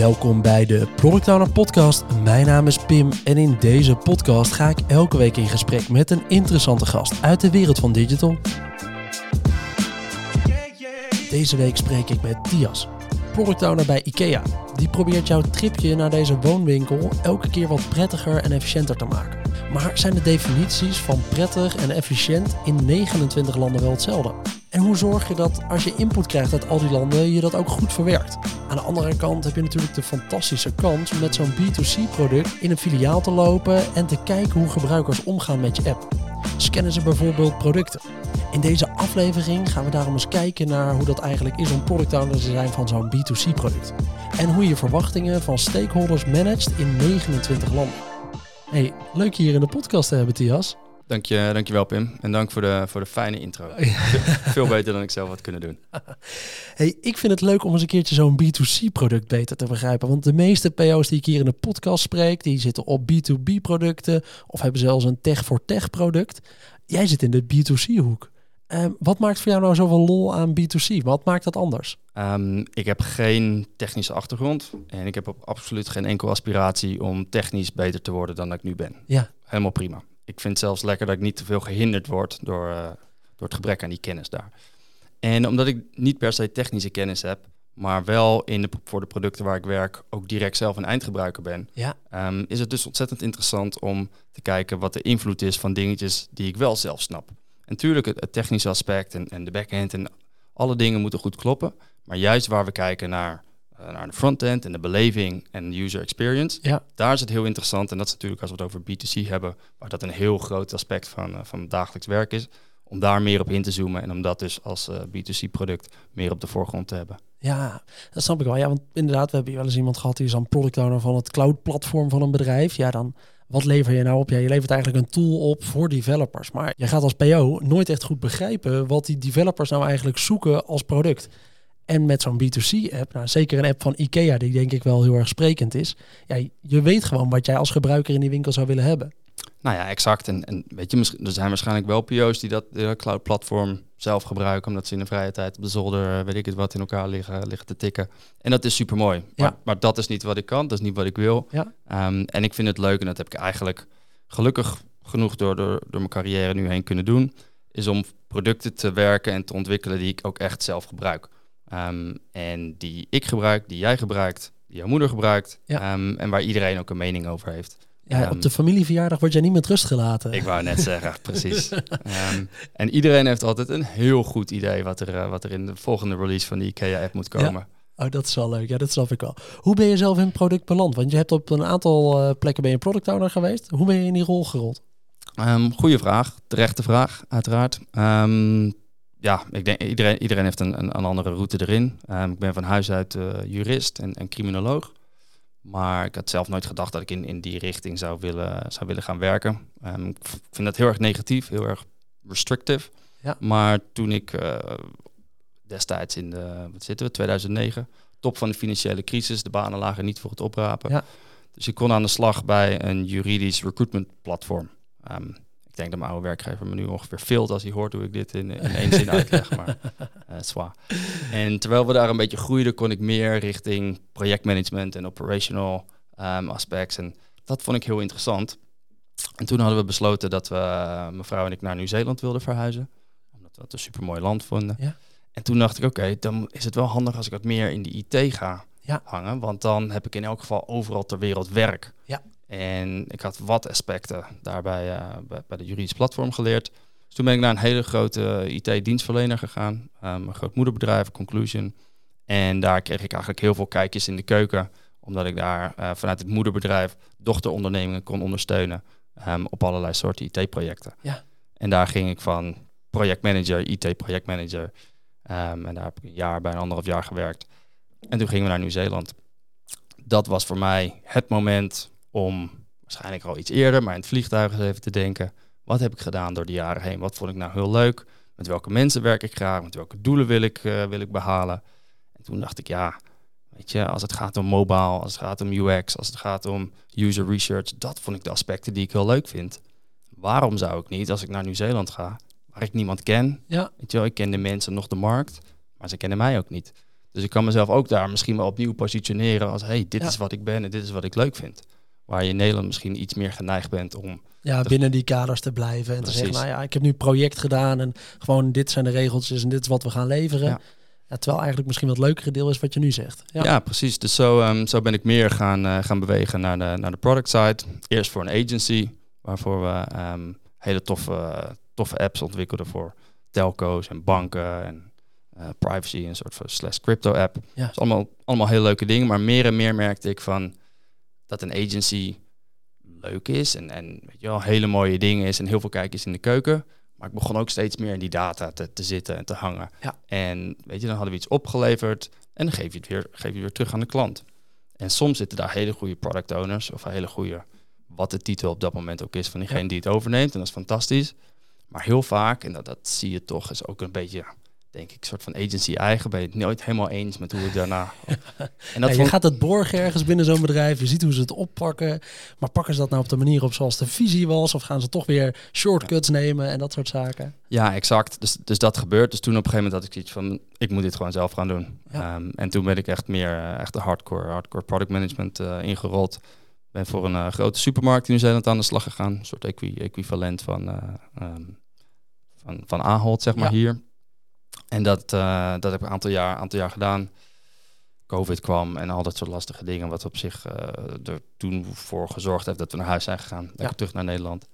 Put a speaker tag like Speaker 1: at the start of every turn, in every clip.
Speaker 1: Welkom bij de Product Podcast. Mijn naam is Pim en in deze podcast ga ik elke week in gesprek met een interessante gast uit de wereld van digital. Deze week spreek ik met Dias, Product bij IKEA. Die probeert jouw tripje naar deze woonwinkel elke keer wat prettiger en efficiënter te maken. Maar zijn de definities van prettig en efficiënt in 29 landen wel hetzelfde? En hoe zorg je dat als je input krijgt uit al die landen, je dat ook goed verwerkt? Aan de andere kant heb je natuurlijk de fantastische kans om met zo'n B2C-product in een filiaal te lopen en te kijken hoe gebruikers omgaan met je app. Scannen ze bijvoorbeeld producten? In deze aflevering gaan we daarom eens kijken naar hoe dat eigenlijk is om product owner te zijn van zo'n B2C-product. En hoe je verwachtingen van stakeholders managt in 29 landen. Hey, leuk je hier in de podcast te hebben, Thias.
Speaker 2: Dank je, dankjewel Pim. En dank voor de, voor de fijne intro. Veel beter dan ik zelf had kunnen doen.
Speaker 1: Hey, ik vind het leuk om eens een keertje zo'n B2C-product beter te begrijpen. Want de meeste PO's die ik hier in de podcast spreek, die zitten op B2B-producten of hebben zelfs een tech-voor-tech product. Jij zit in de B2C-hoek. Ehm, wat maakt voor jou nou zoveel lol aan B2C? Wat maakt dat anders?
Speaker 2: Um, ik heb geen technische achtergrond en ik heb op absoluut geen enkel aspiratie om technisch beter te worden dan ik nu ben. Ja. Helemaal prima ik vind het zelfs lekker dat ik niet te veel gehinderd word door, uh, door het gebrek aan die kennis daar. En omdat ik niet per se technische kennis heb, maar wel in de, voor de producten waar ik werk ook direct zelf een eindgebruiker ben, ja. um, is het dus ontzettend interessant om te kijken wat de invloed is van dingetjes die ik wel zelf snap. En natuurlijk het, het technische aspect en, en de backend en alle dingen moeten goed kloppen, maar juist waar we kijken naar eh, naar de frontend en de beleving en user experience. Ja. Daar is het heel interessant. En dat is natuurlijk als we het over B2C hebben, waar dat een heel groot aspect van, uh, van dagelijks werk is. Om daar meer op in te zoomen en om dat dus als uh, B2C product meer op de voorgrond te hebben.
Speaker 1: Ja, dat snap ik wel. Ja, want inderdaad, we hebben wel eens iemand gehad die is dan product owner van het cloud platform van een bedrijf. Ja, dan wat lever je nou op? Ja, je levert eigenlijk een tool op voor developers. Maar je gaat als PO nooit echt goed begrijpen wat die developers nou eigenlijk zoeken als product. En met zo'n B2C-app, nou, zeker een app van IKEA, die denk ik wel heel erg sprekend is. Ja, je weet gewoon wat jij als gebruiker in die winkel zou willen hebben.
Speaker 2: Nou ja, exact. En, en weet je, er zijn waarschijnlijk wel PO's die dat de cloud platform zelf gebruiken, omdat ze in de vrije tijd op de zolder, eh, weet ik het wat, in elkaar liggen, liggen te tikken. En dat is super mooi. Ja. Maar, maar, dat is niet wat ik kan, dat is niet wat ik wil. Ja. Um, en ik vind het leuk, en dat heb ik eigenlijk gelukkig genoeg door, door, door mijn carrière nu heen kunnen doen, is om producten te werken en te ontwikkelen die ik ook echt zelf gebruik. Um, en die ik gebruik, die jij gebruikt, die jouw moeder gebruikt. Ja. Um, en waar iedereen ook een mening over heeft.
Speaker 1: Ja, op ehm, de familieverjaardag word jij niet met rust gelaten.
Speaker 2: Ik wou net zeggen, precies. en iedereen heeft altijd een heel goed idee wat er, uh, wat er in de volgende release van die IKEA-app moet komen.
Speaker 1: Ja. Oh, dat is wel leuk. Ja, dat snap ik wel. Hoe ben je zelf in product beland? Want je hebt op een aantal uh, plekken ben je product owner geweest. Hoe ben je in die rol gerold?
Speaker 2: Um, goeie vraag. Terechte vraag, uiteraard. Um, ja, ik denk iedereen, iedereen heeft een, een, een andere route erin. Um, ik ben van huis uit uh, jurist en, en criminoloog. Maar ik had zelf nooit gedacht dat ik in, in die richting zou willen, zou willen gaan werken. Um, ik vind dat heel erg negatief, heel erg restrictive. Ja. Maar toen ik uh, destijds in de, wat zitten we, 2009, top van de financiële crisis, de banen lagen niet voor het oprapen. Ja. Dus ik kon aan de slag bij een juridisch recruitment platform. Um, ik denk dat mijn oude werkgever me nu ongeveer filt als hij hoort hoe ik dit in, in één zin uitleg. Maar uh, zwaar. En terwijl we daar een beetje groeiden, kon ik meer richting projectmanagement en operational um, aspects. En dat vond ik heel interessant. En toen hadden we besloten dat we, uh, mevrouw en ik, naar Nieuw-Zeeland wilden verhuizen. Omdat we het een supermooi land vonden. Ja. En toen dacht ik, oké, dan is het wel handig als ik wat meer in de IT ga ja. hangen. Want dan heb ik in elk geval overal ter wereld werk. Ja. En ik had wat aspecten daarbij uh, bij, de juridische platform geleerd. Dus toen ben ik naar een hele grote IT-dienstverlener gegaan, um, een groot moederbedrijf, Conclusion. En daar kreeg ik eigenlijk heel veel kijkjes in de keuken, omdat ik daar uh, vanuit het moederbedrijf dochterondernemingen kon ondersteunen um, op allerlei soorten IT-projecten. Ja. En daar ging ik van projectmanager, IT-projectmanager. Um, en daar heb ik een jaar, bijna anderhalf jaar gewerkt. En toen gingen we naar Nieuw-Zeeland. Dat was voor mij het moment om waarschijnlijk al iets eerder, maar in het vliegtuig eens even te denken. Wat heb ik gedaan door de jaren heen? Wat vond ik nou heel leuk? Met welke mensen werk ik graag? Met welke doelen wil ik, uh, wil ik behalen? En toen dacht ik, ja, weet je, als het gaat om mobile, als het gaat om UX, als het gaat om user research, dat vond ik de aspecten die ik heel leuk vind. Waarom zou ik niet, als ik naar Nieuw-Zeeland ga, waar ik niemand ken, ja. weet je wel, ik ken de mensen nog de markt, maar ze kennen mij ook niet. Dus ik kan mezelf ook daar misschien wel opnieuw positioneren als, hey, dit
Speaker 1: Ja.
Speaker 2: is wat ik ben en dit is wat ik leuk vind. Waar je in Nederland misschien iets meer geneigd bent om,
Speaker 1: Ja, binnen die kaders te blijven en te zeggen, nou ja, ik heb nu een project gedaan en gewoon dit zijn de regeltjes en dit is wat we gaan leveren.
Speaker 2: Ja.
Speaker 1: Ja, terwijl eigenlijk misschien wat leukere deel is wat je nu zegt. Ja,
Speaker 2: ja, precies. Dus zo, ehm, zo ben ik meer gaan, eh, gaan bewegen naar de, naar de product side. Eerst voor een agency, waarvoor we ehm, hele toffe, toffe apps ontwikkelden voor telco's en banken en eh, privacy, een soort van slash crypto app.
Speaker 1: Ja.
Speaker 2: Dus allemaal, allemaal hele leuke dingen, maar meer en meer merkte ik van dat een agency leuk is en, en weet je wel, hele mooie dingen is en heel veel kijkers in de keuken. Maar ik begon ook steeds meer in die data te, te zitten en te hangen.
Speaker 1: Ja.
Speaker 2: En weet je, dan hadden we iets opgeleverd en dan geef je het weer, geef je weer terug aan de klant. En soms zitten daar hele goede product owners of hele goede, wat de titel op dat moment ook is van diegene
Speaker 1: Ja.
Speaker 2: die het overneemt. En dat is fantastisch. Maar heel vaak, en dat, dat zie je toch, is ook een beetje, denk ik, een soort van agency eigen. Ben je het nooit helemaal eens met hoe het daarna. en
Speaker 1: Ja,
Speaker 2: dat
Speaker 1: je
Speaker 2: vond-
Speaker 1: gaat het borgen ergens binnen zo'n bedrijf, je ziet hoe ze het oppakken. Maar pakken ze dat nou op de manier op zoals de visie was? Of gaan ze toch weer shortcuts nemen en dat soort zaken?
Speaker 2: Ja, exact. Dus, dus dat gebeurt. Dus toen op een gegeven moment had ik zoiets van, ik moet dit gewoon zelf gaan doen.
Speaker 1: Ja.
Speaker 2: Ehm, en toen ben ik echt meer eh, echt de hardcore, hardcore product management eh, ingerold. Ben voor een eh, grote supermarkt in Nieuw-Zeeland aan de slag gegaan. Een soort equi equivalent van, ehm, van, van Ahold, zeg maar, hier. En dat, eh, dat heb ik een aantal jaar, aantal jaar gedaan. Covid kwam en al dat soort lastige dingen, wat op zich eh, er toen voor gezorgd heeft dat we naar huis zijn gegaan. Lekker
Speaker 1: Ja.
Speaker 2: terug naar Nederland.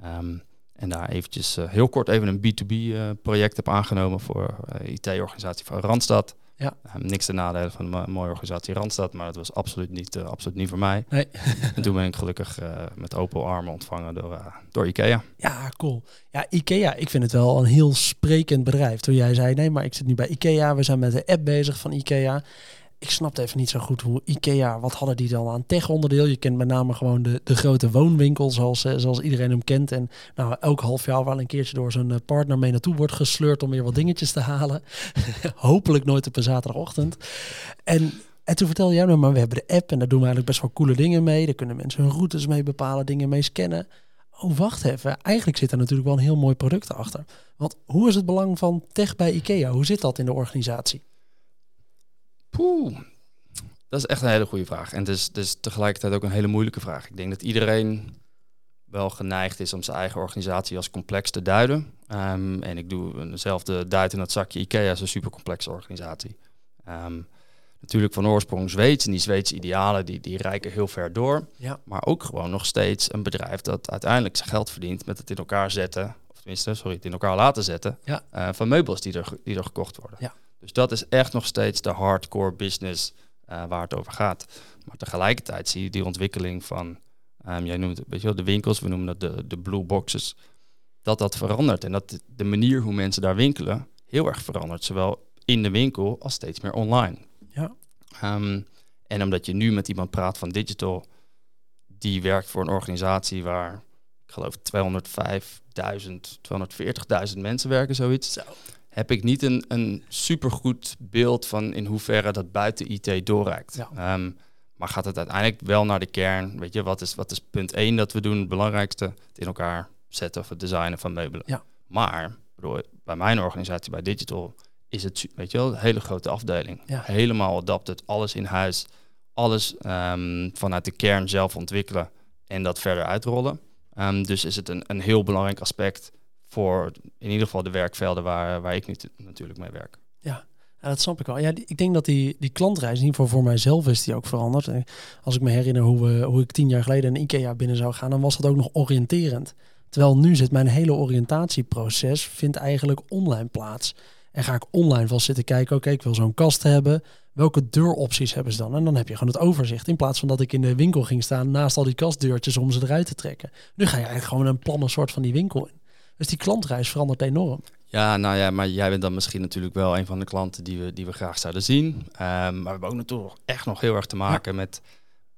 Speaker 2: Ehm, en daar eventjes eh, heel kort even een B2B-project heb aangenomen voor IT-organisatie van Randstad.
Speaker 1: Ja.
Speaker 2: Ehm, niks te nadelen van een mo- mooie organisatie Randstad, maar het was absoluut niet, eh, absoluut niet voor mij.
Speaker 1: Nee.
Speaker 2: en toen ben ik gelukkig eh, met open armen ontvangen door, eh, door IKEA.
Speaker 1: Ja, cool. Ja, IKEA, ik vind het wel een heel sprekend bedrijf. Toen jij zei, nee, maar ik zit nu bij IKEA, we zijn met de app bezig van IKEA. Ik snapte even niet zo goed hoe IKEA, wat hadden die dan aan tech-onderdeel? Je kent met name gewoon de, de grote woonwinkel, zoals, eh, zoals iedereen hem kent. En nou, elk half jaar wel een keertje door zo'n eh, partner mee naartoe wordt gesleurd om weer wat dingetjes te halen. Hopelijk nooit op een zaterdagochtend. En, en toen vertelde jij nou, maar we hebben de app en daar doen we eigenlijk best wel coole dingen mee. Daar kunnen mensen hun routes mee bepalen, dingen mee scannen. Oh, wacht even. Eigenlijk zit er natuurlijk wel een heel mooi product achter. Want hoe is het belang van tech bij IKEA? Hoe zit dat in de organisatie?
Speaker 2: Poeh, dat is echt een hele goede vraag. En het is, het is tegelijkertijd ook een hele moeilijke vraag. Ik denk dat iedereen wel geneigd is om zijn eigen organisatie als complex te duiden. Ehm, en ik doe dezelfde duid in dat zakje. IKEA is een super complexe organisatie. Ehm, natuurlijk van oorsprong Zweeds. En die Zweedse idealen die, die reiken heel ver door.
Speaker 1: Ja.
Speaker 2: Maar ook gewoon nog steeds een bedrijf dat uiteindelijk zijn geld verdient met het in elkaar zetten. Of tenminste, sorry, het in elkaar laten zetten.
Speaker 1: Ja.
Speaker 2: eh, van meubels die er, die er gekocht worden.
Speaker 1: Ja.
Speaker 2: Dus dat is echt nog steeds de hardcore business eh, waar het over gaat. Maar tegelijkertijd zie je die ontwikkeling van, ehm, jij noemt het, weet je wel, de winkels, we noemen dat de, de blue boxes, dat dat verandert. En dat de, manier hoe mensen daar winkelen heel erg verandert. Zowel in de winkel als steeds meer online.
Speaker 1: Ja.
Speaker 2: Ehm, en omdat je nu met iemand praat van digital, die werkt voor een organisatie waar, ik geloof 205.000, 240.000 mensen werken, zoiets.
Speaker 1: Zo.
Speaker 2: Heb ik niet een, een supergoed beeld van in hoeverre dat buiten IT doorreikt.
Speaker 1: Ja.
Speaker 2: Ehm, maar gaat het uiteindelijk wel naar de kern? Weet je, wat is, wat is punt 1 dat we doen? Het belangrijkste, het in elkaar zetten of het designen van meubelen.
Speaker 1: Ja.
Speaker 2: Maar bedoel, bij mijn organisatie, bij Digital, is het, weet je wel, een hele grote afdeling.
Speaker 1: Ja.
Speaker 2: Helemaal adapted, alles in huis, alles ehm, vanuit de kern zelf ontwikkelen en dat verder uitrollen. Ehm, dus is het een, een heel belangrijk aspect voor in ieder geval de werkvelden waar, waar ik nu natuurlijk mee werk.
Speaker 1: Ja, dat snap ik wel. Ja, ik denk dat die, die klantreis, in ieder geval voor mijzelf, is die ook veranderd. Als ik me herinner hoe, we, hoe ik tien jaar geleden een IKEA binnen zou gaan, dan was dat ook nog oriënterend. Terwijl nu zit mijn hele oriëntatieproces, vindt eigenlijk online plaats. En ga ik online wel zitten kijken, oké, ik wil zo'n kast hebben. Welke deuropties hebben ze dan? En dan heb je gewoon het overzicht. In plaats van dat ik in de winkel ging staan naast al die kastdeurtjes om ze eruit te trekken. Nu ga je eigenlijk gewoon een plannen soort van die winkel in. Dus die klantreis verandert enorm.
Speaker 2: Ja, nou ja, maar jij bent dan misschien natuurlijk wel een van de klanten die we, die we graag zouden zien. Ehm, maar we hebben ook natuurlijk echt nog heel erg te maken met,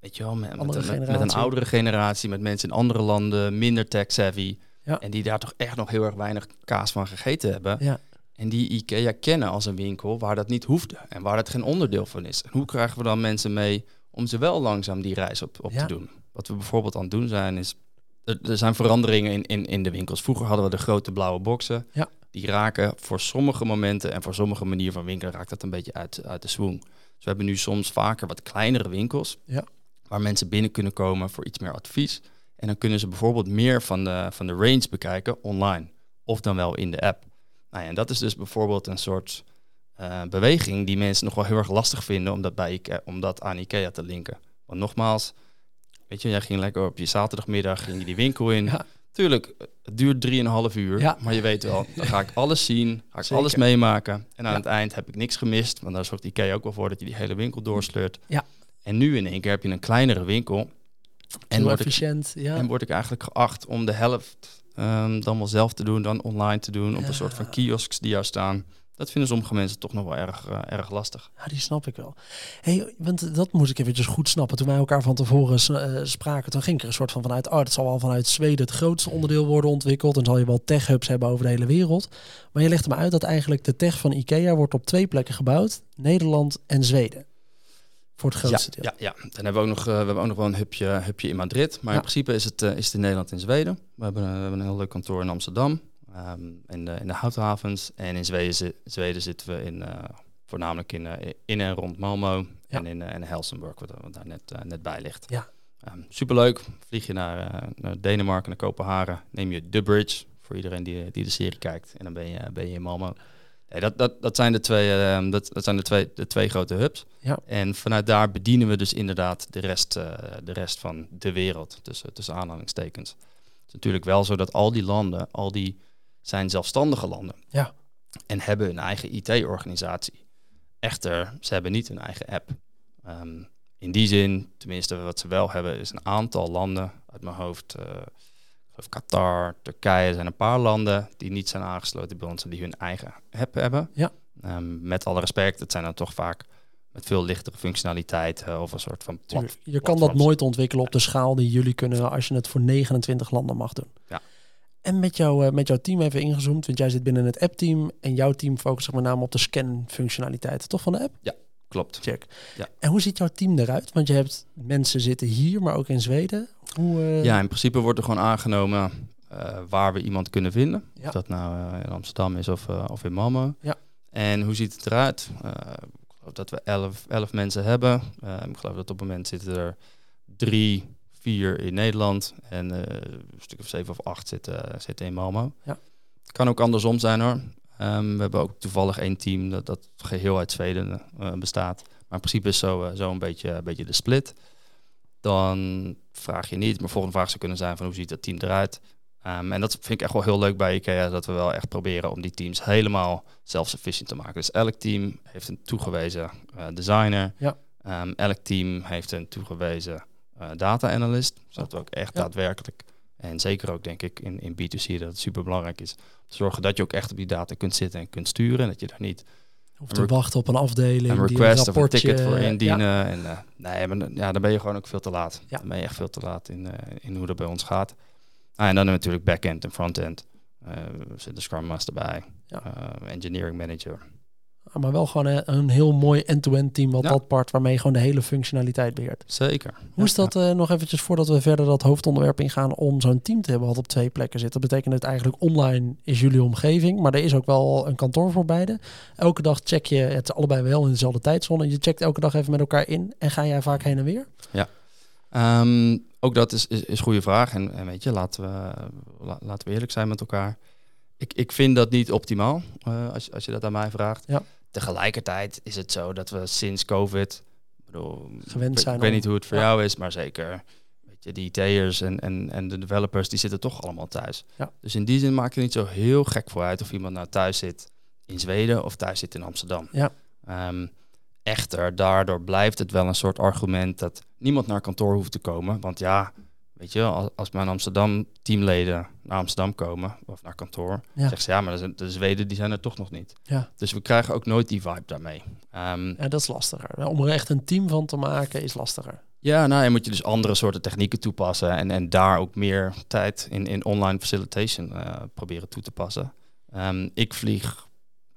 Speaker 2: weet je wel, met, met, met, met een oudere generatie, met mensen in andere landen, minder tech-savvy.
Speaker 1: Ja.
Speaker 2: En die daar toch echt nog heel erg weinig kaas van gegeten hebben.
Speaker 1: Ja.
Speaker 2: En die IKEA kennen als een winkel waar dat niet hoefde en waar dat geen onderdeel van is. En hoe krijgen we dan mensen mee om ze wel langzaam die reis op, op te doen? Wat we bijvoorbeeld aan het doen zijn is, er, er zijn veranderingen in, in, in de winkels. Vroeger hadden we de grote blauwe boxen.
Speaker 1: Ja.
Speaker 2: die raken voor sommige momenten en voor sommige manieren van winkelen raakt dat een beetje uit, uit de swing. Dus we hebben nu soms vaker wat kleinere winkels
Speaker 1: Ja.
Speaker 2: waar mensen binnen kunnen komen voor iets meer advies. En dan kunnen ze bijvoorbeeld meer van de, van de range bekijken online of dan wel in de app. Nou ja, en dat is dus bijvoorbeeld een soort eh, beweging die mensen nog wel heel erg lastig vinden om dat, bij Ikea, om dat aan IKEA te linken. Want nogmaals, weet je, jij ging lekker op je zaterdagmiddag ging je die winkel in.
Speaker 1: Ja.
Speaker 2: Tuurlijk, het duurt drieënhalf uur,
Speaker 1: Ja.
Speaker 2: maar je weet wel, dan ga ik alles zien, ga ik
Speaker 1: Zeker.
Speaker 2: alles meemaken. En aan
Speaker 1: Ja.
Speaker 2: het eind heb ik niks gemist, want daar zorgt IKEA ook wel voor dat je die hele winkel doorsleurt.
Speaker 1: Ja.
Speaker 2: En nu in één keer heb je een kleinere winkel. En word, ik,
Speaker 1: efficiënt. Ja.
Speaker 2: en word ik eigenlijk geacht om de helft ehm, dan wel zelf te doen, dan online te doen, op een soort van kiosks die daar staan. Dat vinden sommige mensen toch nog wel erg, eh, erg lastig.
Speaker 1: Ja, die snap ik wel. Hey, want dat moest ik eventjes goed snappen. Toen wij elkaar van tevoren eh, spraken, toen ging ik er een soort van vanuit, oh, het zal wel vanuit Zweden het grootste onderdeel worden ontwikkeld. En zal je wel tech-hubs hebben over de hele wereld. Maar je legde me uit dat eigenlijk de tech van IKEA wordt op twee plekken gebouwd. Nederland en Zweden. Voor het grootste
Speaker 2: ja,
Speaker 1: deel.
Speaker 2: Ja, ja. Dan hebben we ook nog, eh, we hebben ook nog wel een hubje, hubje in Madrid. Maar
Speaker 1: Ja.
Speaker 2: in principe is het, is het in Nederland en Zweden. We hebben, een- we hebben een heel leuk kantoor in Amsterdam. Ehm, in, de, in de houthavens. En in Zweden, zi- Zweden zitten we in, eh, voornamelijk in, eh, in en rond Malmö.
Speaker 1: Ja.
Speaker 2: En in, in Helsingborg, wat, wat daar net, net bij ligt.
Speaker 1: Ja.
Speaker 2: Ehm, superleuk. Vlieg je naar, naar Denemarken, naar Kopenhagen. Neem je de bridge voor iedereen die, die de serie kijkt. En dan ben je, ben je in Malmö. Nee, dat, dat, dat zijn, de twee, ehm, dat, dat zijn de, twee, de twee grote hubs.
Speaker 1: Ja.
Speaker 2: En vanuit daar bedienen we dus inderdaad de rest, de rest van de wereld, tussen, tussen aanhalingstekens. Het is natuurlijk wel zo dat al die landen, al die zijn zelfstandige landen.
Speaker 1: Ja.
Speaker 2: En hebben een eigen IT-organisatie. Echter, ze hebben niet een eigen app. Ehm, in die zin, tenminste wat ze wel hebben, is een aantal landen uit mijn hoofd. ik geloof Qatar, Turkije zijn een paar landen die niet zijn aangesloten bij ons en die hun eigen app hebben.
Speaker 1: Ja.
Speaker 2: Ehm, met alle respect, het zijn dan toch vaak met veel lichtere functionaliteit eh, of een soort van plat.
Speaker 1: Je kan dat nooit ontwikkelen op de schaal die jullie kunnen als je het voor 29 landen mag doen.
Speaker 2: Ja.
Speaker 1: En met, jou, eh, met jouw team even ingezoomd, want jij zit binnen het app-team en jouw team focust zich met name op de scan-functionaliteit, toch van de app?
Speaker 2: Klopt.
Speaker 1: Check.
Speaker 2: Ja.
Speaker 1: En hoe ziet jouw team eruit? Want je hebt mensen zitten hier, maar ook in Zweden. Hoe, eh,
Speaker 2: Ja, in principe wordt er gewoon aangenomen eh, waar we iemand kunnen vinden.
Speaker 1: Ja.
Speaker 2: Of dat nou in Amsterdam is of, of in Malmö.
Speaker 1: Ja.
Speaker 2: En hoe ziet het eruit? Ik geloof dat we elf, elf mensen hebben. Ik geloof dat op het moment zitten er drie, vier in Nederland. En eh, een stuk of zeven of acht zitten, zitten in Malmö.
Speaker 1: Ja.
Speaker 2: Kan ook andersom zijn hoor. Ehm, we hebben ook toevallig één team dat, dat geheel uit Zweden eh, bestaat. Maar in principe is zo, eh, zo een, beetje, een beetje de split. Dan vraag je niet, maar volgende vraag zou kunnen zijn van hoe ziet dat team eruit? Ehm, en dat vind ik echt wel heel leuk bij IKEA, dat we wel echt proberen om die teams helemaal self-sufficient te maken. Dus elk team heeft een toegewezen eh, designer.
Speaker 1: Ja.
Speaker 2: Ehm, elk team heeft een toegewezen eh, data analyst, zodat we ook echt
Speaker 1: Ja.
Speaker 2: daadwerkelijk, en zeker ook denk ik in, in B2C, dat het super belangrijk is, te zorgen dat je ook echt op die data kunt zitten en kunt sturen. En dat je daar niet
Speaker 1: Hoeft
Speaker 2: een
Speaker 1: te wachten op een afdeling.
Speaker 2: een
Speaker 1: die
Speaker 2: request of een ticket voor
Speaker 1: Ja.
Speaker 2: indienen. En, eh, nee, maar ja, dan ben je gewoon ook veel te laat.
Speaker 1: Ja.
Speaker 2: Dan ben je echt veel te laat in, eh, in hoe dat bij ons gaat. Ah, en dan natuurlijk back-end en front-end. Eh, er zit een Scrum Master bij.
Speaker 1: Ja.
Speaker 2: Eh, engineering Manager.
Speaker 1: Maar wel gewoon een, een heel mooi end-to-end team wat
Speaker 2: Ja.
Speaker 1: dat part waarmee je gewoon de hele functionaliteit beheert.
Speaker 2: Zeker.
Speaker 1: Hoe is dat eh, nog eventjes voordat we verder dat hoofdonderwerp ingaan om zo'n team te hebben wat op twee plekken zit? Dat betekent dat eigenlijk online is jullie omgeving, maar er is ook wel een kantoor voor beide. Elke dag check je, het allebei wel in dezelfde tijdzone, je checkt elke dag even met elkaar in en ga jij vaak heen en weer?
Speaker 2: Ehm, ook dat is, is, goede vraag. En, en weet je, laten we, la- laten we eerlijk zijn met elkaar. Ik, ik vind dat niet optimaal, eh, als, als je dat aan mij vraagt.
Speaker 1: Ja.
Speaker 2: Tegelijkertijd is het zo dat we sinds COVID... bedoel,
Speaker 1: Gewend zijn
Speaker 2: Ik weet niet hoe het voor
Speaker 1: Ja.
Speaker 2: jou is, maar zeker... Weet je, de IT'ers en, en, en de developers, die zitten toch allemaal thuis.
Speaker 1: Ja.
Speaker 2: Dus in die zin maakt het niet zo heel gek voor uit... of iemand nou thuis zit in Zweden of thuis zit in Amsterdam.
Speaker 1: Ja.
Speaker 2: Ehm, echter, daardoor blijft het wel een soort argument dat niemand naar kantoor hoeft te komen. Want ja, weet je, als, als mijn Amsterdam teamleden naar Amsterdam komen of naar kantoor,
Speaker 1: Ja.
Speaker 2: zeggen ze ja, maar de, Zweden die zijn er toch nog niet.
Speaker 1: Ja.
Speaker 2: Dus we krijgen ook nooit die vibe daarmee. Ehm,
Speaker 1: Ja, dat is lastiger. Om er echt een team van te maken is lastiger.
Speaker 2: ja, nou, en moet je dus andere soorten technieken toepassen en, en daar ook meer tijd in, in online facilitation eh, proberen toe te passen. Ehm, ik vlieg,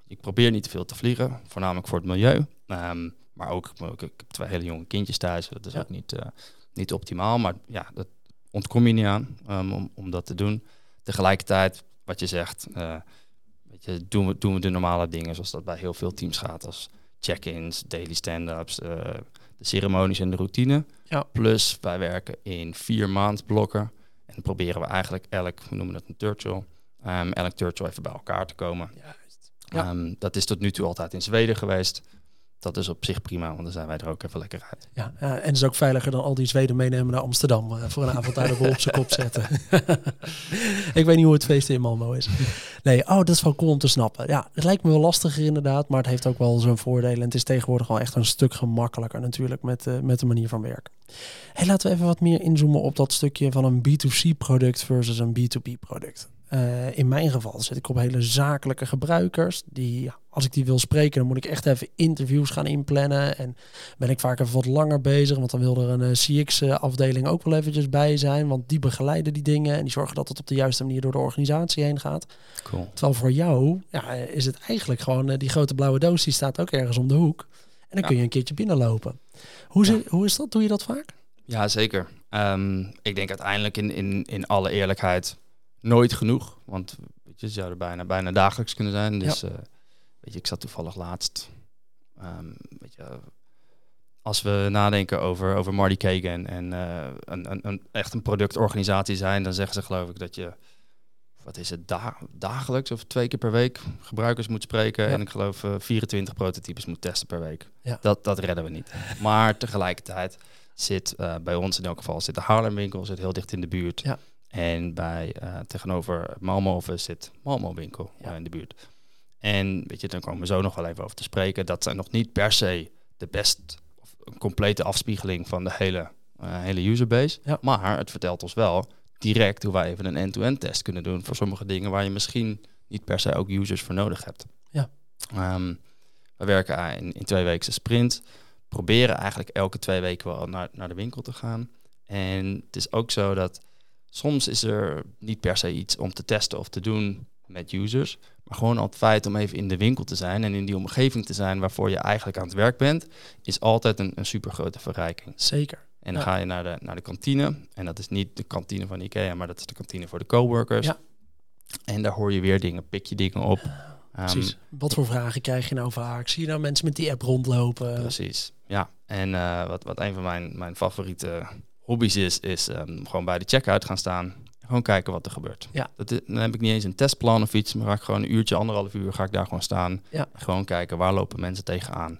Speaker 2: ik probeer niet te veel te vliegen, voornamelijk voor het milieu. Ehm, maar ook, ik heb twee hele jonge kindjes thuis, dat is
Speaker 1: Ja.
Speaker 2: ook niet, eh, niet optimaal. Maar ja, dat ontkom je niet aan um, om, om dat te doen. Tegelijkertijd, wat je zegt, eh, weet je, doen, we, doen we de normale dingen zoals dat bij heel veel teams gaat. Als check-ins, daily stand-ups, eh, de ceremonies en de routine.
Speaker 1: Ja.
Speaker 2: Plus wij werken in vier maandblokken. En dan proberen we eigenlijk elk, we noemen dat een turtle, um, elk turtle even bij elkaar te komen.
Speaker 1: Juist. Ja.
Speaker 2: Ehm, dat is tot nu toe altijd in Zweden geweest. Dat is op zich prima, want dan zijn wij er ook even lekker uit.
Speaker 1: Ja, ja, en het is ook veiliger dan al die Zweden meenemen naar Amsterdam eh, voor een avond daar de op zijn kop zetten. ik weet niet hoe het feest in Malmo is. Nee, oh, dat is wel cool om te snappen. Ja, het lijkt me wel lastiger inderdaad, maar het heeft ook wel zijn voordelen. En het is tegenwoordig wel echt een stuk gemakkelijker natuurlijk met, uh, met de manier van werken. Hey, laten we even wat meer inzoomen op dat stukje van een B2C product versus een B2B product. Uh, in mijn geval zit ik op hele zakelijke gebruikers. Die, als ik die wil spreken, dan moet ik echt even interviews gaan inplannen. En ben ik vaak even wat langer bezig. Want dan wil er een uh, CX-afdeling ook wel eventjes bij zijn. Want die begeleiden die dingen. En die zorgen dat het op de juiste manier door de organisatie heen gaat.
Speaker 2: Cool.
Speaker 1: Terwijl voor jou ja, is het eigenlijk gewoon... Uh, die grote blauwe doos, die staat ook ergens om de hoek. En dan ja. kun je een keertje binnenlopen. Hoe, ja. hoe is dat? Doe je dat vaak?
Speaker 2: Ja, zeker. Um, ik denk uiteindelijk in, in, in alle eerlijkheid nooit genoeg. Want weet je, ze zouden bijna, bijna dagelijks kunnen zijn. Dus ja. uh, weet je, ik zat toevallig laatst. Um, weet je, als we nadenken over, over Marty Kagan en uh, een, een, een, echt een productorganisatie zijn, dan zeggen ze geloof ik dat je, wat is het, da dagelijks of twee keer per week gebruikers moet spreken. Ja. En ik geloof uh, 24 prototypes moet testen per week.
Speaker 1: Ja.
Speaker 2: Dat, dat redden we niet. Maar tegelijkertijd zit uh, bij ons in elk geval zit de Haarlem winkel zit heel dicht in de buurt.
Speaker 1: Ja.
Speaker 2: En bij uh, tegenover Malmo zit Malmo winkel ja. uh, in de buurt. En weet je, dan komen we zo nog wel even over te spreken. Dat zijn nog niet per se de best of een complete afspiegeling van de hele, uh, hele userbase.
Speaker 1: Ja.
Speaker 2: Maar het vertelt ons wel direct hoe wij even een end-to-end test kunnen doen voor sommige dingen waar je misschien niet per se ook users voor nodig hebt.
Speaker 1: Ja.
Speaker 2: Um, we werken in, in twee weken sprint. Proberen eigenlijk elke twee weken wel naar, naar de winkel te gaan. En het is ook zo dat soms is er niet per se iets om te testen of te doen met users. Maar gewoon al het feit om even in de winkel te zijn en in die omgeving te zijn waarvoor je eigenlijk aan het werk bent, is altijd een, een super grote verrijking.
Speaker 1: Zeker.
Speaker 2: En dan ja. ga je naar de, naar de kantine. En dat is niet de kantine van IKEA, maar dat is de kantine voor de coworkers.
Speaker 1: Ja.
Speaker 2: En daar hoor je weer dingen, pik je dingen op.
Speaker 1: Precies. Um, wat voor vragen krijg je nou vaak? Zie je nou mensen met die app rondlopen?
Speaker 2: Precies, ja. En uh, wat, wat een van mijn, mijn favoriete hobby's is, is um, gewoon bij de checkout gaan staan. Gewoon kijken wat er gebeurt.
Speaker 1: Ja.
Speaker 2: Dat is, dan heb ik niet eens een testplan of iets, maar ga ik gewoon een uurtje, anderhalf uur, ga ik daar gewoon staan.
Speaker 1: Ja.
Speaker 2: Gewoon kijken, waar lopen mensen tegenaan?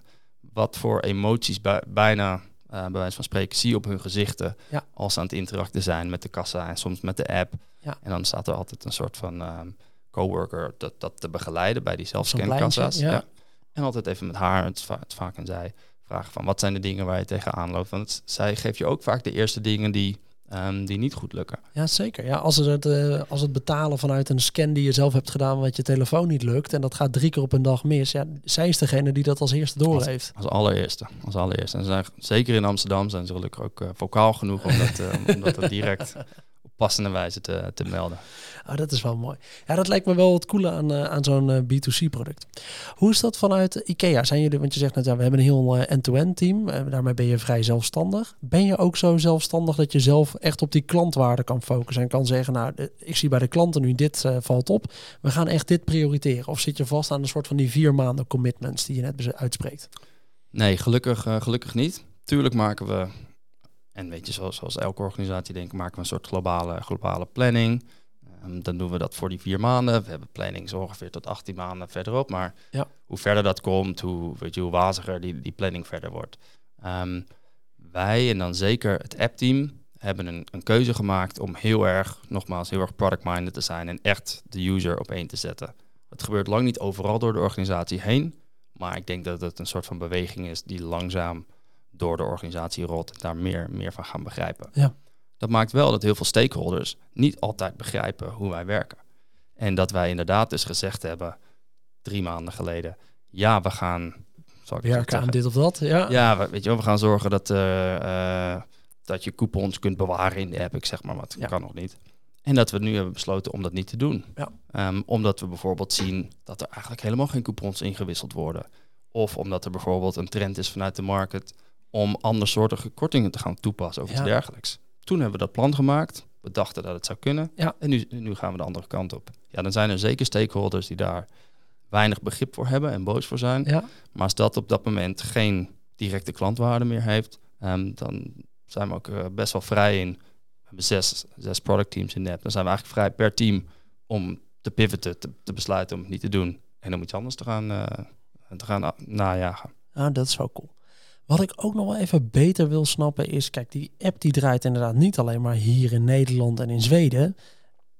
Speaker 2: Wat voor emoties bij, bijna, uh, bij wijze van spreken, zie je op hun gezichten
Speaker 1: ja.
Speaker 2: als ze aan het interacten zijn met de kassa en soms met de app.
Speaker 1: Ja.
Speaker 2: En dan staat er altijd een soort van um, coworker dat, dat te begeleiden bij die zelfscankassa's.
Speaker 1: Ja.
Speaker 2: ja. En altijd even met haar, het, het vaak en zij, vragen van wat zijn de dingen waar je tegenaan loopt. Want zij geeft je ook vaak de eerste dingen die, um, die niet goed lukken.
Speaker 1: Ja, zeker. Ja, als, het, uh, als het betalen vanuit een scan die je zelf hebt gedaan, wat je telefoon niet lukt, en dat gaat drie keer op een dag mis, ja, zij is degene die dat als eerste door
Speaker 2: als,
Speaker 1: heeft.
Speaker 2: Als allereerste. Als allereerste. En ze zijn, zeker in Amsterdam zijn ze gelukkig ook uh, vocaal genoeg om dat, uh, om dat direct passende wijze te, te melden.
Speaker 1: Oh, dat is wel mooi. Ja, dat lijkt me wel het coole aan, uh, aan zo'n uh, B2C-product. Hoe is dat vanuit IKEA? Zijn jullie, want je zegt net, ja, we hebben een heel uh, end-to-end team. daarmee ben je vrij zelfstandig. Ben je ook zo zelfstandig dat je zelf echt op die klantwaarde kan focussen en kan zeggen, nou, ik zie bij de klanten nu dit valt op. We gaan echt dit prioriteren. Of zit je vast aan een soort van die vier maanden commitments die je net uitspreekt?
Speaker 2: Nee, gelukkig, gelukkig niet. Tuurlijk maken we, en weet je, zoals, zoals elke organisatie denk ik, maken we een soort globale, globale planning. Um, dan doen we dat voor die vier maanden. We hebben planning zo ongeveer tot 18 maanden verderop. Maar
Speaker 1: ja.
Speaker 2: hoe verder dat komt, hoe, weet je, hoe waziger die, die planning verder wordt. Um, wij en dan zeker het app-team hebben een, een, keuze gemaakt om heel erg, nogmaals, heel erg product-minded te zijn en echt de user op één te zetten. Het gebeurt lang niet overal door de organisatie heen, maar ik denk dat het een soort van beweging is die langzaam door de organisatie rolt en daar meer, meer van gaan begrijpen.
Speaker 1: Ja.
Speaker 2: Dat maakt wel dat heel veel stakeholders niet altijd begrijpen hoe wij werken. En dat wij inderdaad dus gezegd hebben, drie maanden geleden, ja, we gaan...
Speaker 1: Zal ik werken aan dit of dat, ja.
Speaker 2: Ja, we, weet je wel, we gaan zorgen dat, uh, uh, dat je coupons kunt bewaren in de app, ik zeg maar wat, ja. kan nog niet. En dat we nu hebben besloten om dat niet te doen.
Speaker 1: Ja.
Speaker 2: Um, omdat we bijvoorbeeld zien dat er eigenlijk helemaal geen coupons ingewisseld worden. Of omdat er bijvoorbeeld een trend is vanuit de market om andersoortige kortingen te gaan toepassen of iets
Speaker 1: Ja.
Speaker 2: dergelijks. Toen hebben we dat plan gemaakt. We dachten dat het zou kunnen.
Speaker 1: Ja.
Speaker 2: En nu, nu gaan we de andere kant op. Ja, dan zijn er zeker stakeholders die daar weinig begrip voor hebben en boos voor zijn.
Speaker 1: Ja.
Speaker 2: Maar als dat op dat moment geen directe klantwaarde meer heeft, ehm, dan zijn we ook eh, best wel vrij in. We hebben zes, zes product teams in net. Dan zijn we eigenlijk vrij per team om te pivoten, te, te besluiten om het niet te doen en om iets anders te gaan, uh, te gaan na- najagen.
Speaker 1: Ah, dat is wel cool. Wat ik ook nog wel even beter wil snappen is, kijk, die app die draait inderdaad niet alleen maar hier in Nederland en in Zweden,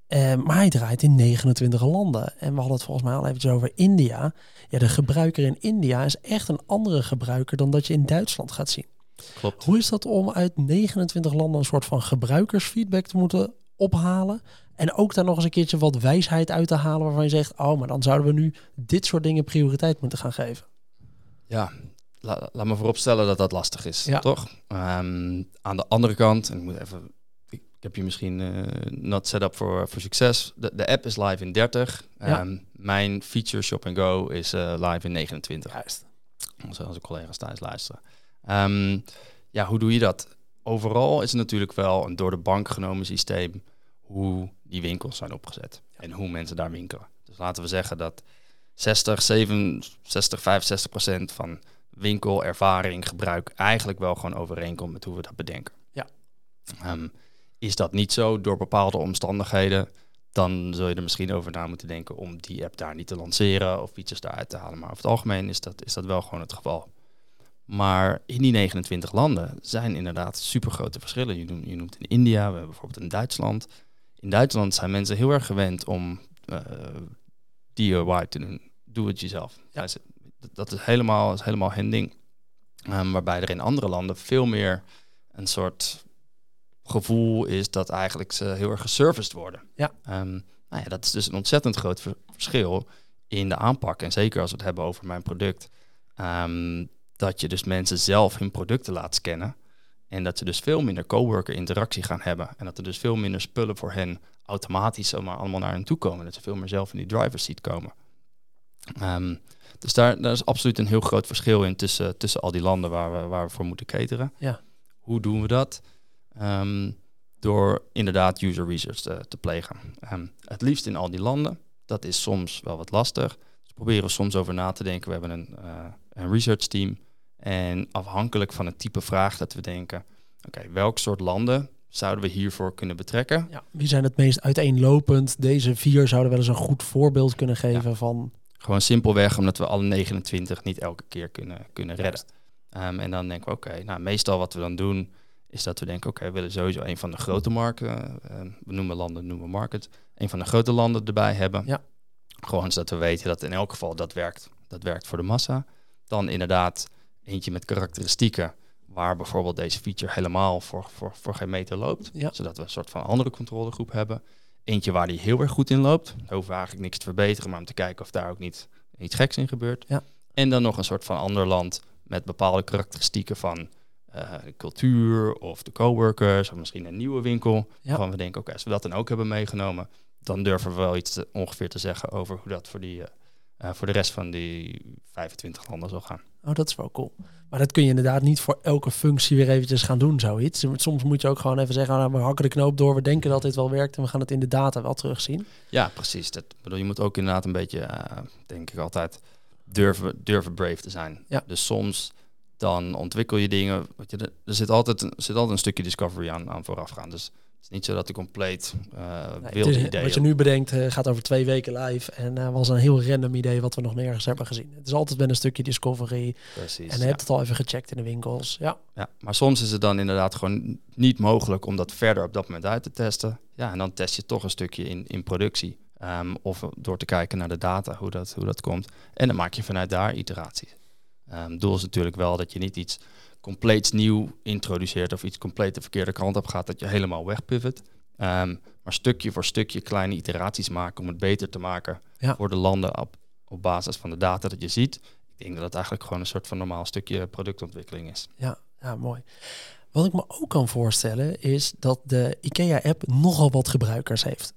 Speaker 1: eh, maar hij draait in 29 landen. En we hadden het volgens mij al eventjes over India. Ja, de gebruiker in India is echt een andere gebruiker dan dat je in Duitsland gaat zien.
Speaker 2: Klopt.
Speaker 1: Hoe is dat om uit 29 landen een soort van gebruikersfeedback te moeten ophalen? En ook daar nog eens een keertje wat wijsheid uit te halen waarvan je zegt, oh, maar dan zouden we nu dit soort dingen prioriteit moeten gaan geven.
Speaker 2: Ja, la- laat me vooropstellen dat dat lastig is,
Speaker 1: Ja.
Speaker 2: toch? Ehm, aan de andere kant, en ik moet even, ik, heb je misschien eh not set up voor voor succes. De, de app is live in 30.
Speaker 1: Ja.
Speaker 2: Ehm, mijn feature Shop and Go is eh, live in 29.
Speaker 1: Juist.
Speaker 2: Als onze collega's thuis luisteren. Ehm, ja, hoe doe je dat? Overal is het natuurlijk wel een door de bank genomen systeem hoe die winkels zijn opgezet en hoe mensen daar winkelen. Dus laten we zeggen dat 60, 67, 65 procent van winkelervaring, gebruik eigenlijk wel gewoon overeenkomt met hoe we dat bedenken.
Speaker 1: Ja.
Speaker 2: Ehm, is dat niet zo door bepaalde omstandigheden, dan zul je er misschien over na moeten denken om die app daar niet te lanceren of features daaruit te halen. Maar over het algemeen is dat, is dat wel gewoon het geval. Maar in die 29 landen zijn inderdaad super grote verschillen. Je noemt, je noemt in India, we hebben bijvoorbeeld in Duitsland. In Duitsland zijn mensen heel erg gewend om eh DIY te doen. Doe het jezelf. Ja. Dat is helemaal, is helemaal hun ding. Ehm, waarbij er in andere landen veel meer een soort gevoel is dat eigenlijk ze heel erg geserviced worden.
Speaker 1: Ja.
Speaker 2: Ehm, nou ja, dat is dus een ontzettend groot ver- verschil in de aanpak. En zeker als we het hebben over mijn product. ehm, dat je dus mensen zelf hun producten laat scannen. En dat ze dus veel minder coworker interactie gaan hebben. En dat er dus veel minder spullen voor hen automatisch zomaar allemaal naar hen toe komen. Dat ze veel meer zelf in die driver's seat komen. Ehm, dus daar, daar is absoluut een heel groot verschil in tussen, tussen al die landen waar we, waar we voor moeten cateren.
Speaker 1: Ja.
Speaker 2: Hoe doen we dat? Ehm, door inderdaad user research te, te plegen. Ehm, het liefst in al die landen. Dat is soms wel wat lastig. Dus proberen we soms over na te denken. We hebben een, eh, een research team. En afhankelijk van het type vraag dat we denken... oké, welk soort landen zouden we hiervoor kunnen betrekken?
Speaker 1: Ja, wie zijn het meest uiteenlopend? Deze vier zouden wel eens een goed voorbeeld kunnen geven van...
Speaker 2: Gewoon simpelweg omdat we alle 29 niet elke keer kunnen, kunnen redden. Ehm, en dan denken we, oké, nou meestal wat we dan doen... is dat we denken, oké, we willen sowieso een van de grote markten... eh, we noemen landen, noemen market... een van de grote landen erbij hebben.
Speaker 1: Ja.
Speaker 2: Gewoon zodat we weten dat in elk geval dat werkt. Dat werkt voor de massa. Dan inderdaad eentje met karakteristieken... waar bijvoorbeeld deze feature helemaal voor, voor, voor geen meter loopt.
Speaker 1: Ja.
Speaker 2: Zodat we een soort van andere controlegroep hebben. Eentje waar die heel erg goed in loopt. Daar hoeven we eigenlijk niks te verbeteren... maar om te kijken of daar ook niet iets geks in gebeurt.
Speaker 1: Ja.
Speaker 2: En dan nog een soort van ander land... met bepaalde karakteristieken van... eh, cultuur of de coworkers of misschien een nieuwe winkel.
Speaker 1: Ja.
Speaker 2: Waarvan we denken, oké, als we dat dan ook hebben meegenomen, dan durven we wel iets te- ongeveer te zeggen over hoe dat voor, die, eh, eh, voor de rest van die 25 landen zal gaan.
Speaker 1: Oh, dat is wel cool. Maar dat kun je inderdaad niet voor elke functie weer eventjes gaan doen, zoiets. Soms moet je ook gewoon even zeggen, nou, we hakken de knoop door, we denken dat dit wel werkt en we gaan het in de data wel terugzien.
Speaker 2: Ja, precies. Dat, bedoel, je moet ook inderdaad een beetje, eh, denk ik altijd, durven, durven brave te zijn.
Speaker 1: Ja.
Speaker 2: Dus soms dan ontwikkel je dingen. Weet je, er zit altijd, er zit altijd een stukje discovery aan, aan vooraf gaan. Dus is niet zo dat ik compleet eh
Speaker 1: Nee,
Speaker 2: wilde
Speaker 1: het is-
Speaker 2: ideeën...
Speaker 1: wat je nu bedenkt eh, gaat over twee weken live en eh, was een heel random idee wat we nog nergens hebben gezien. Het is altijd met een stukje discovery
Speaker 2: Precies,
Speaker 1: en
Speaker 2: ja.
Speaker 1: hebt het al even gecheckt in de winkels. Ja,
Speaker 2: Ja, maar soms is het dan inderdaad gewoon niet mogelijk om dat verder op dat moment uit te testen. Ja, en dan test je toch een stukje in, in productie. Ehm, of door te kijken naar de data, hoe dat, hoe dat komt. En dan maak je vanuit daar iteraties. Ehm, doel is natuurlijk wel dat je niet iets compleets nieuw introduceert of iets compleet de verkeerde kant op gaat, dat je helemaal wegpivot. Ehm, maar stukje voor stukje kleine iteraties maken om het beter te maken
Speaker 1: Ja.
Speaker 2: voor de landen op, op basis van de data dat je ziet. Ik denk dat het eigenlijk gewoon een soort van normaal stukje productontwikkeling is.
Speaker 1: ja, ja, mooi. Wat ik me ook kan voorstellen is dat de IKEA-app nogal wat gebruikers heeft.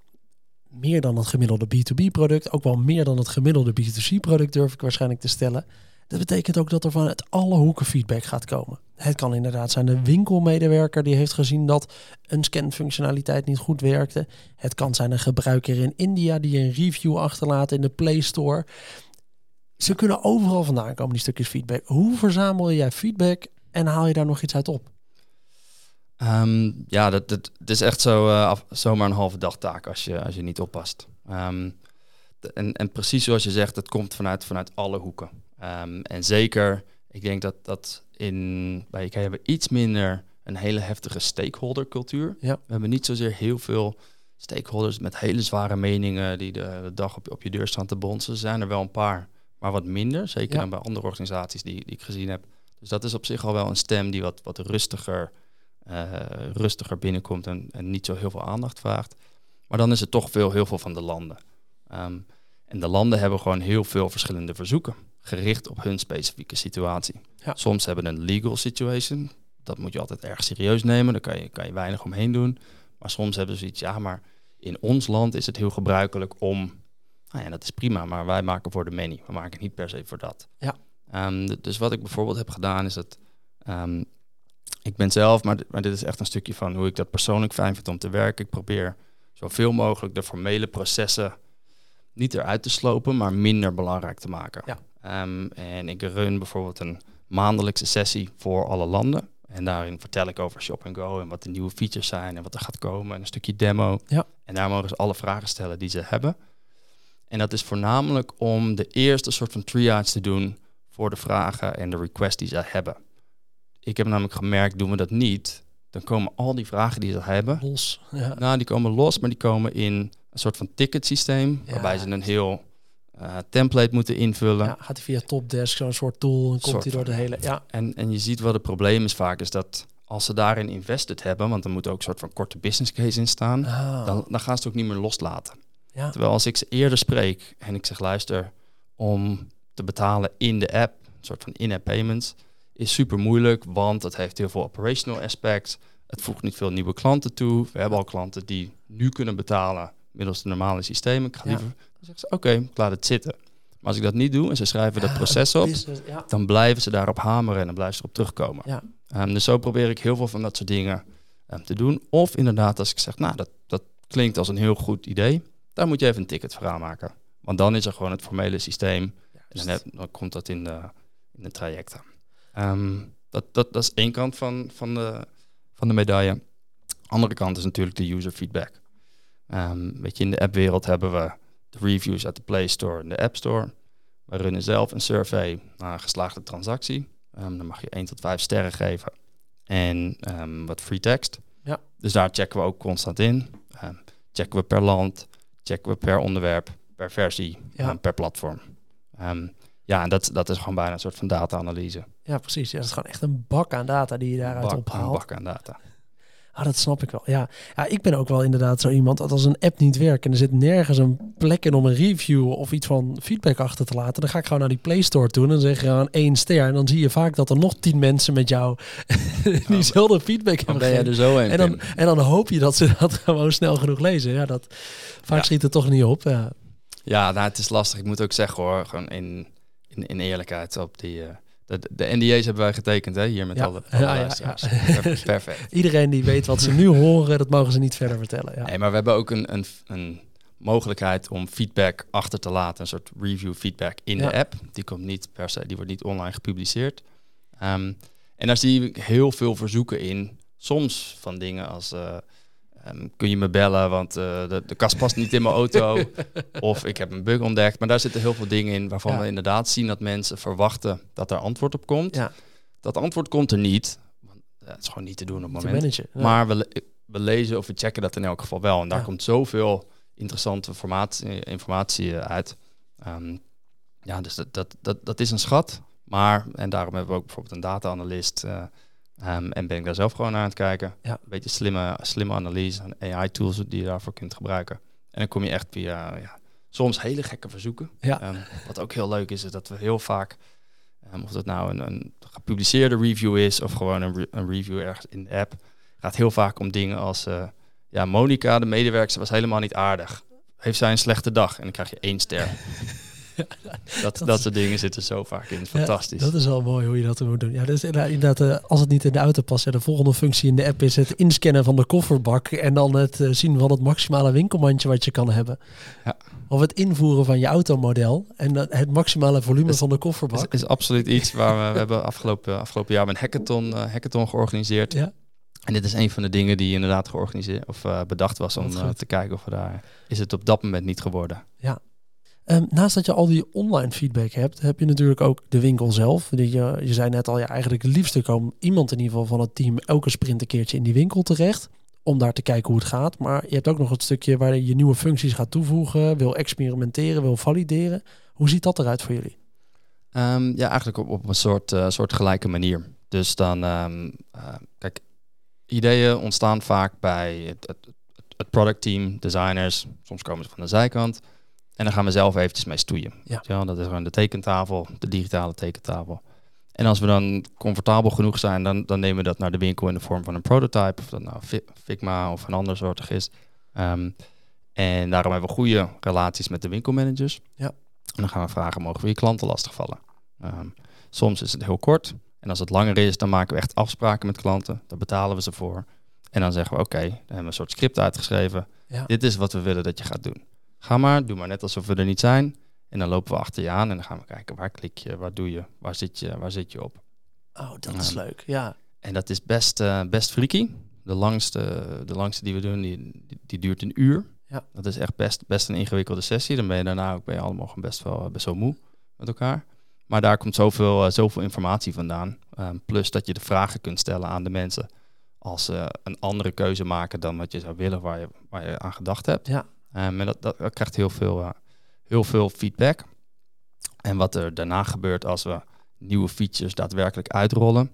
Speaker 1: Meer dan het gemiddelde B2B-product, ook wel meer dan het gemiddelde B2C-product durf ik waarschijnlijk te stellen. Dat betekent ook dat er vanuit alle hoeken feedback gaat komen. Het kan inderdaad zijn de winkelmedewerker die heeft gezien dat een scanfunctionaliteit niet goed werkte. Het kan zijn een gebruiker in India die een review achterlaat in de Play Store. Ze kunnen overal vandaan komen, die stukjes feedback. Hoe verzamel jij feedback en haal je daar nog iets uit op?
Speaker 2: Ehm, ja, dat, dat, is echt zo, uh, zomaar een halve dag taak als je, als je niet oppast. Um, en, en precies zoals je zegt, het komt vanuit, vanuit alle hoeken. Um, en zeker, ik denk dat, dat in, bij IKEA hebben we iets minder een hele heftige stakeholdercultuur. Ja. We hebben niet zozeer heel veel stakeholders met hele zware meningen die de, de dag op, op je deur staan te bonzen. Er zijn er wel een paar, maar wat minder. Zeker dan bij andere organisaties die, die ik gezien heb. Dus dat is op zich al wel een stem die wat, wat rustiger, uh, rustiger binnenkomt en, en niet zo heel veel aandacht vraagt. Maar dan is het toch veel, heel veel van de landen. Um, en de landen hebben gewoon heel veel verschillende verzoeken, gericht op hun specifieke situatie. Ja. Soms hebben een legal situation, dat moet je altijd erg serieus nemen, daar kan je, kan je weinig omheen doen. Maar soms hebben ze iets, ja, maar in ons land is het heel gebruikelijk om, nou ja, dat is prima, maar wij maken voor de many, we maken niet per se voor dat. Ja. Um, dus wat ik bijvoorbeeld heb gedaan is dat, um, ik ben zelf, maar, maar dit is echt een stukje van hoe ik dat persoonlijk fijn vind om te werken. Ik probeer zoveel mogelijk de formele processen niet eruit te slopen, maar minder belangrijk te maken. Ja. Um, en ik run bijvoorbeeld een maandelijkse sessie voor alle landen. En daarin vertel ik over Shop Go en wat de nieuwe features zijn en wat er gaat komen. En een stukje demo. Ja. En daar mogen ze alle vragen stellen die ze hebben. En dat is voornamelijk om de eerste soort van triage te doen voor de vragen en de requests die ze hebben. Ik heb namelijk gemerkt, doen we dat niet, dan komen al die vragen die ze hebben
Speaker 1: los. Ja.
Speaker 2: Nou, die komen los, maar die komen in een soort van ticketsysteem, waarbij ze een heel uh, template moeten invullen. Ja,
Speaker 1: gaat hij via Topdesk, zo'n soort tool, en komt hij door de hele... Ja.
Speaker 2: En, en je ziet wat het probleem is vaak, is dat als ze daarin invested hebben, want er moet ook een soort van korte business case in staan, ah. dan, dan gaan ze het ook niet meer loslaten. Ja. Terwijl als ik ze eerder spreek en ik zeg, luister, om te betalen in de app, een soort van in-app payments, is super moeilijk, want het heeft heel veel operational aspects. Het voegt niet veel nieuwe klanten toe. We hebben al klanten die nu kunnen betalen middels de normale systemen. Ik ga liever, dan zeggen ze, oké, ik laat het zitten. Maar als ik dat niet doe en ze schrijven dat proces op, dan blijven ze daarop hameren en dan blijven ze erop terugkomen. Ja. Um, dus zo probeer ik heel veel van dat soort dingen um, te doen. Of inderdaad, als ik zeg, nou, dat, dat klinkt als een heel goed idee, daar moet je even een ticket voor aanmaken. Want dan is er gewoon het formele systeem. En dan, dan, komt dat in de, in de trajecten. Um, dat, dat, dat is één kant van, van, de, van de medaille. Andere kant is natuurlijk de user feedback. Um, weet je, in de appwereld hebben we de reviews uit de Play Store en de App Store. We runnen zelf een survey naar een geslaagde transactie. Um, dan mag je 1 tot 5 sterren geven en um, wat free text. Ja. Dus daar checken we ook constant in. checken we per land, checken we per onderwerp, per versie, ja. per platform. ja, en dat, dat is gewoon bijna een soort van data-analyse.
Speaker 1: Ja, precies. Ja, dat is gewoon echt een bak aan data die je daaruit bak, ophaalt.
Speaker 2: Een bak aan data.
Speaker 1: Ah, dat snap ik wel. Ja. ja, ik ben ook wel inderdaad zo iemand dat als een app niet werkt en er zit nergens een plek in om een review of iets van feedback achter te laten, dan ga ik gewoon naar die Play Store toe en dan zeg je gewoon één ster. En dan zie je vaak dat er nog tien mensen met jou diezelfde feedback hebben.
Speaker 2: Ben jij er zo
Speaker 1: en, dan, en dan hoop je dat ze dat gewoon snel genoeg lezen. Ja, dat vaak schiet het toch niet op. Ja,
Speaker 2: ja nou, het is lastig. Ik moet ook zeggen hoor, gewoon in, in, in eerlijkheid op die. Uh, de, de NDA's hebben wij getekend hè, hier met alle, alle ja, ja, Perfect.
Speaker 1: Iedereen die weet wat ze nu horen, dat mogen ze niet verder vertellen. Ja.
Speaker 2: Nee, maar we hebben ook een, een, een mogelijkheid om feedback achter te laten. Een soort review feedback in de app. Die komt niet per se, die wordt niet online gepubliceerd. Um, en daar zie ik heel veel verzoeken in. Soms van dingen als... Uh, Ehm, kun je me bellen, want uh, de, de kast past niet in mijn auto. of ik heb een bug ontdekt. Maar daar zitten heel veel dingen in waarvan we inderdaad zien dat mensen verwachten dat er antwoord op komt. Ja. Dat antwoord komt er niet. Want, het is gewoon niet te doen op het moment. Maar we, we lezen of we checken dat in elk geval wel. En daar komt zoveel interessante informatie, informatie uit. Ehm, ja, dus dat, dat, dat, dat is een schat. Maar, en daarom hebben we ook bijvoorbeeld een data-analyst... Uh, Um, en ben ik daar zelf gewoon naar aan het kijken. Ja. Een beetje slimme, slimme analyse en AI-tools die je daarvoor kunt gebruiken. En dan kom je echt via ja, soms hele gekke verzoeken. Ja. Um, wat ook heel leuk is, is dat we heel vaak, um, of dat nou een, een, gepubliceerde review is of gewoon een, een, review ergens in de app, gaat heel vaak om dingen als, uh, ja, Monica, de medewerker, was helemaal niet aardig. Heeft zij een slechte dag? En dan krijg je één ster. dat, dat, soort dingen zitten zo vaak in. Fantastisch.
Speaker 1: dat is wel mooi hoe je dat moet doen. Ja, dus inderdaad, uh, als het niet in de auto past, de volgende functie in de app is het inscannen van de kofferbak en dan het uh, zien van het maximale winkelmandje wat je kan hebben. Ja. Of het invoeren van je automodel en het maximale volume van de kofferbak.
Speaker 2: Is, is absoluut iets waar we, we hebben afgelopen, afgelopen jaar een hackathon, uh, hackathon georganiseerd. Ja. En dit is een van de dingen die inderdaad georganiseerd of uh, bedacht was om uh, te kijken of we daar is het op dat moment niet geworden.
Speaker 1: Ja. Um, naast dat je al die online feedback hebt, heb je natuurlijk ook de winkel zelf. Je, je zei net al, ja, eigenlijk het liefste komt iemand in ieder geval van het team elke sprint een keertje in die winkel terecht. Om daar te kijken hoe het gaat. Maar je hebt ook nog het stukje waar je nieuwe functies gaat toevoegen, wil experimenteren, wil valideren. Hoe ziet dat eruit voor jullie?
Speaker 2: Um, ja, eigenlijk op, op een soort, uh, soort gelijke manier. Dus dan, um, uh, kijk, ideeën ontstaan vaak bij het, het, het productteam, designers. Soms komen ze van de zijkant. En dan gaan we zelf eventjes mee stoeien. Ja. ja dat is gewoon de tekentafel, de digitale tekentafel. En als we dan comfortabel genoeg zijn, dan, dan nemen we dat naar de winkel in de vorm van een prototype. Of dat nou Figma of een ander soortig is. Um, en daarom hebben we goede relaties met de winkelmanagers. Ja. En dan gaan we vragen, mogen we je klanten lastigvallen? Um, soms is het heel kort. En als het langer is, dan maken we echt afspraken met klanten. Daar betalen we ze voor. En dan zeggen we, oké, dan hebben we een soort script uitgeschreven. Dit is wat we willen dat je gaat doen. Ga maar, doe maar net alsof we er niet zijn. En dan lopen we achter je aan en dan gaan we kijken, waar klik je, waar doe je, waar zit je, waar zit je op.
Speaker 1: Oh, dat is leuk, ja.
Speaker 2: En dat is best, uh, best freaky. De langste, de langste die we doen, die, die, duurt een uur. Ja. Dat is echt best, best een ingewikkelde sessie. Dan ben je daarna ook ben je allemaal best wel, best wel moe met elkaar. Maar daar komt zoveel, uh, zoveel informatie vandaan. Ehm, plus dat je de vragen kunt stellen aan de mensen als ze een andere keuze maken dan wat je zou willen waar je, waar je aan gedacht hebt. Ja. Um, en dat, dat, krijgt heel veel, uh, heel veel feedback. En wat er daarna gebeurt als we nieuwe features daadwerkelijk uitrollen.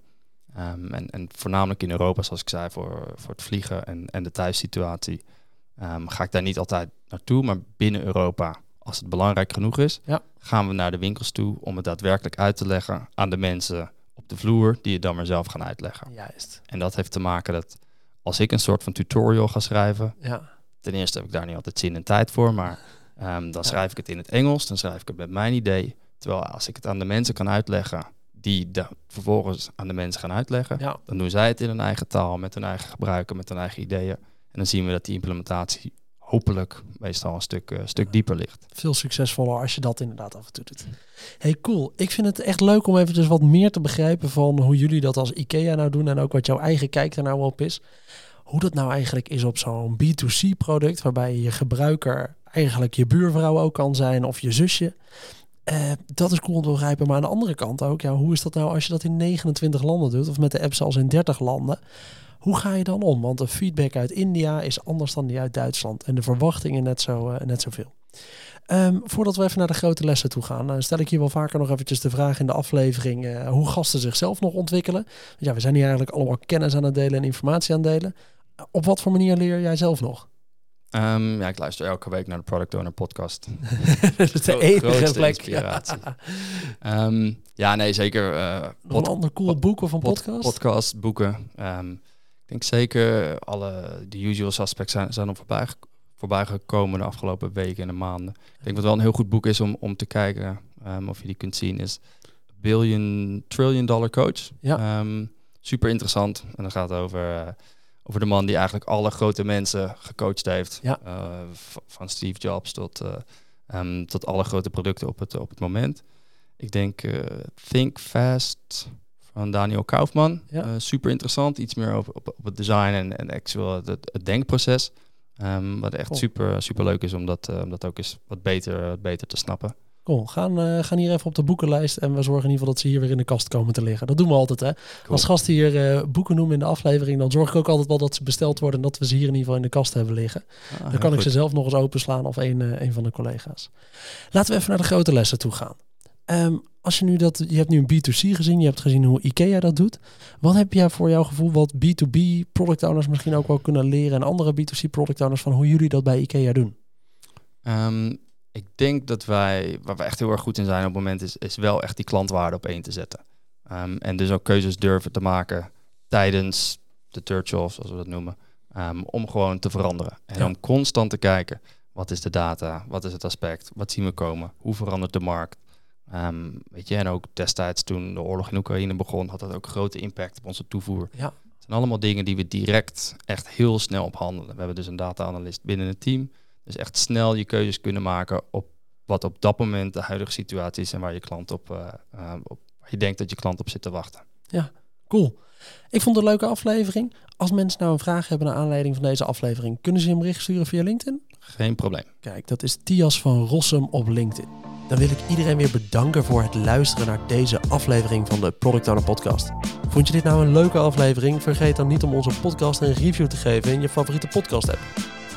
Speaker 2: Um, en, en voornamelijk in Europa, zoals ik zei, voor, voor het vliegen en, en de thuissituatie, ga ik daar niet altijd naartoe. Maar binnen Europa als het belangrijk genoeg is, ja. gaan we naar de winkels toe om het daadwerkelijk uit te leggen aan de mensen op de vloer, die het dan maar zelf gaan uitleggen. Juist. En dat heeft te maken dat als ik een soort van tutorial ga schrijven, ja. Ten eerste heb ik daar niet altijd zin en tijd voor, maar um, dan schrijf ik het in het Engels, dan schrijf ik het met mijn idee. Terwijl als ik het aan de mensen kan uitleggen, die de, vervolgens aan de mensen gaan uitleggen, ja. dan doen zij het in hun eigen taal, met hun eigen gebruiken, met hun eigen ideeën. En dan zien we dat die implementatie hopelijk meestal een stuk, uh, stuk dieper ligt.
Speaker 1: Veel succesvoller als je dat inderdaad af en toe doet. Hey, cool. Ik vind het echt leuk om even dus wat meer te begrijpen van hoe jullie dat als IKEA nou doen en ook wat jouw eigen kijk er nou op is. Hoe dat nou eigenlijk is op zo'n B2C product, waarbij je gebruiker eigenlijk je buurvrouw ook kan zijn of je zusje. Uh, dat is cool om te begrijpen. Maar aan de andere kant ook, ja, hoe is dat nou als je dat in 29 landen doet of met de app zelfs in 30 landen? Hoe ga je dan om? Want de feedback uit India is anders dan die uit Duitsland. En de verwachtingen net, zo, uh, net zoveel. Um, voordat we even naar de grote lessen toe gaan, uh, stel ik hier wel vaker nog eventjes de vraag in de aflevering uh, hoe gasten zichzelf nog ontwikkelen. Ja, we zijn hier eigenlijk allemaal kennis aan het delen en informatie aan het delen. Op wat voor manier leer jij zelf nog?
Speaker 2: Um, ja, ik luister elke week naar de Product Owner podcast.
Speaker 1: dat is de enige plek.
Speaker 2: Inspiratie. um, ja, nee, zeker. Uh,
Speaker 1: een ander cool boek of een podcast?
Speaker 2: Podcast, boeken. Um, ik denk zeker alle de usual suspects zijn, zijn voorbij, voorbij gekomen de afgelopen weken en maanden. Ik denk wat wel een heel goed boek is om, om te kijken of je die kunt zien is Billion Trillion Dollar Coach. Ja. Super interessant. En dan gaat het over, uh, over de man die eigenlijk alle grote mensen gecoacht heeft. Ja. Uh, van Steve Jobs tot, uh, um, tot alle grote producten op het, op het moment. Ik denk Think Fast van Daniel Kaufman. Ja. Super interessant. Iets meer over op, op het design en, en actual het, het denkproces. Um, wat echt super, super leuk is om dat, om dat ook eens wat beter, wat beter te snappen.
Speaker 1: Cool. Gaan, uh, gaan hier even op de boekenlijst en we zorgen in ieder geval dat ze hier weer in de kast komen te liggen. Dat doen we altijd hè. Als gasten hier uh, boeken noemen in de aflevering, dan zorg ik ook altijd wel dat ze besteld worden en dat we ze hier in ieder geval in de kast hebben liggen. Ah, dan kan ik ze zelf nog eens openslaan of een, een van de collega's. Laten we even naar de grote lessen toe gaan. Um, als je nu dat, je hebt nu een B2C gezien, je hebt gezien hoe IKEA dat doet. Wat heb jij voor jouw gevoel wat B2B product owners misschien ook wel kunnen leren en andere B2C product owners van hoe jullie dat bij IKEA doen?
Speaker 2: Um, ik denk dat wij, waar we echt heel erg goed in zijn op het moment, is, is wel echt die klantwaarde op één te zetten. Um, en dus ook keuzes durven te maken tijdens de Churchill, zoals we dat noemen, um, om gewoon te veranderen. En om constant te kijken, Wat is de data? Wat is het aspect? Wat zien we komen? Hoe verandert de markt? Ehm, weet je, en ook destijds toen de oorlog in Oekraïne begon, had dat ook grote impact op onze toevoer.
Speaker 1: Ja.
Speaker 2: Het zijn allemaal dingen die we direct echt heel snel op handelen. We hebben dus een data-analyst binnen het team. Dus echt snel je keuzes kunnen maken op wat op dat moment de huidige situatie is en waar je klant op, uh, uh, op waar je denkt dat je klant op zit te wachten.
Speaker 1: Ja, cool. Ik vond het een leuke aflevering. Als mensen nou een vraag hebben naar aanleiding van deze aflevering, kunnen ze een bericht sturen via LinkedIn?
Speaker 2: Geen probleem.
Speaker 1: Kijk, dat is Tias van Rossum op LinkedIn. Dan wil ik iedereen weer bedanken voor het luisteren naar deze aflevering van de Product Owner Podcast. Vond je dit nou een leuke aflevering? Vergeet dan niet om onze podcast een review te geven in je favoriete podcast app.